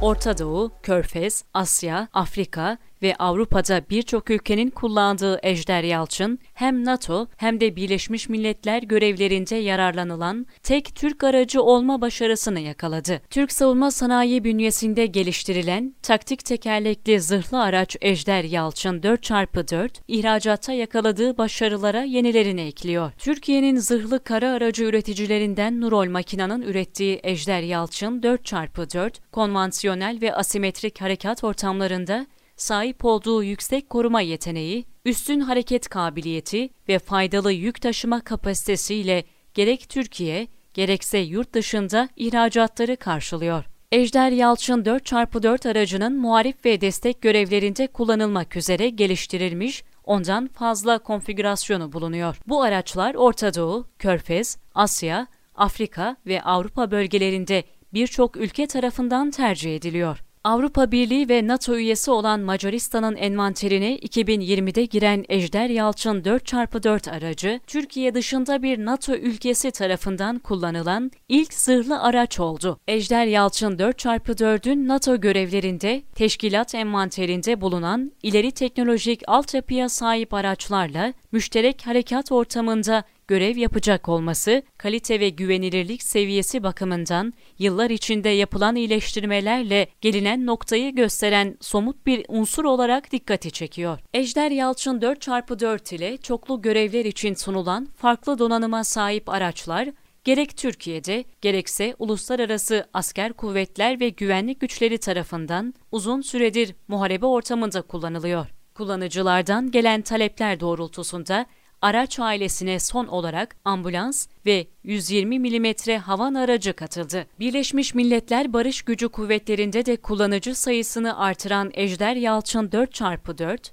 Orta Doğu, Körfez, Asya, Afrika ve Avrupa'da birçok ülkenin kullandığı Ejder Yalçın, hem NATO hem de Birleşmiş Milletler görevlerinde yararlanılan tek Türk aracı olma başarısını yakaladı. Türk savunma sanayi bünyesinde geliştirilen taktik tekerlekli zırhlı araç Ejder Yalçın 4x4, ihracatta yakaladığı başarılara yenilerini ekliyor. Türkiye'nin zırhlı kara aracı üreticilerinden Nurol Makina'nın ürettiği Ejder Yalçın 4x4, konvansiyonel ve asimetrik harekat ortamlarında sahip olduğu yüksek koruma yeteneği, üstün hareket kabiliyeti ve faydalı yük taşıma kapasitesiyle gerek Türkiye gerekse yurt dışında ihracatları karşılıyor. Ejder Yalçın 4x4 aracının muharip ve destek görevlerinde kullanılmak üzere geliştirilmiş ondan fazla konfigürasyonu bulunuyor. Bu araçlar Orta Doğu, Körfez, Asya, Afrika ve Avrupa bölgelerinde birçok ülke tarafından tercih ediliyor. Avrupa Birliği ve NATO üyesi olan Macaristan'ın envanterine 2020'de giren Ejder Yalçın 4x4 aracı, Türkiye dışında bir NATO ülkesi tarafından kullanılan ilk zırhlı araç oldu. Ejder Yalçın 4x4'ün NATO görevlerinde, teşkilat envanterinde bulunan ileri teknolojik altyapıya sahip araçlarla müşterek harekat ortamında görev yapacak olması, kalite ve güvenilirlik seviyesi bakımından yıllar içinde yapılan iyileştirmelerle gelinen noktayı gösteren somut bir unsur olarak dikkati çekiyor. Ejder Yalçın 4x4 ile çoklu görevler için sunulan farklı donanıma sahip araçlar, gerek Türkiye'de gerekse uluslararası asker kuvvetler ve güvenlik güçleri tarafından uzun süredir muharebe ortamında kullanılıyor. Kullanıcılardan gelen talepler doğrultusunda araç ailesine son olarak ambulans ve 120 mm havan aracı katıldı. Birleşmiş Milletler Barış Gücü Kuvvetleri'nde de kullanıcı sayısını artıran Ejder Yalçın 4x4,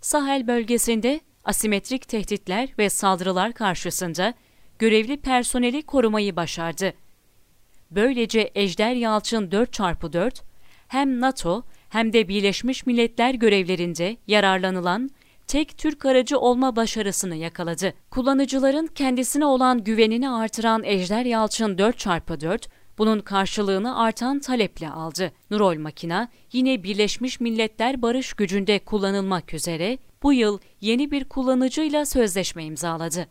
Sahel bölgesinde asimetrik tehditler ve saldırılar karşısında görevli personeli korumayı başardı. Böylece Ejder Yalçın 4x4 hem NATO hem de Birleşmiş Milletler görevlerinde yararlanılan tek Türk aracı olma başarısını yakaladı. Kullanıcıların kendisine olan güvenini artıran Ejder Yalçın 4x4, bunun karşılığını artan taleple aldı. Nurol makina yine Birleşmiş Milletler Barış Gücü'nde kullanılmak üzere bu yıl yeni bir kullanıcıyla sözleşme imzaladı.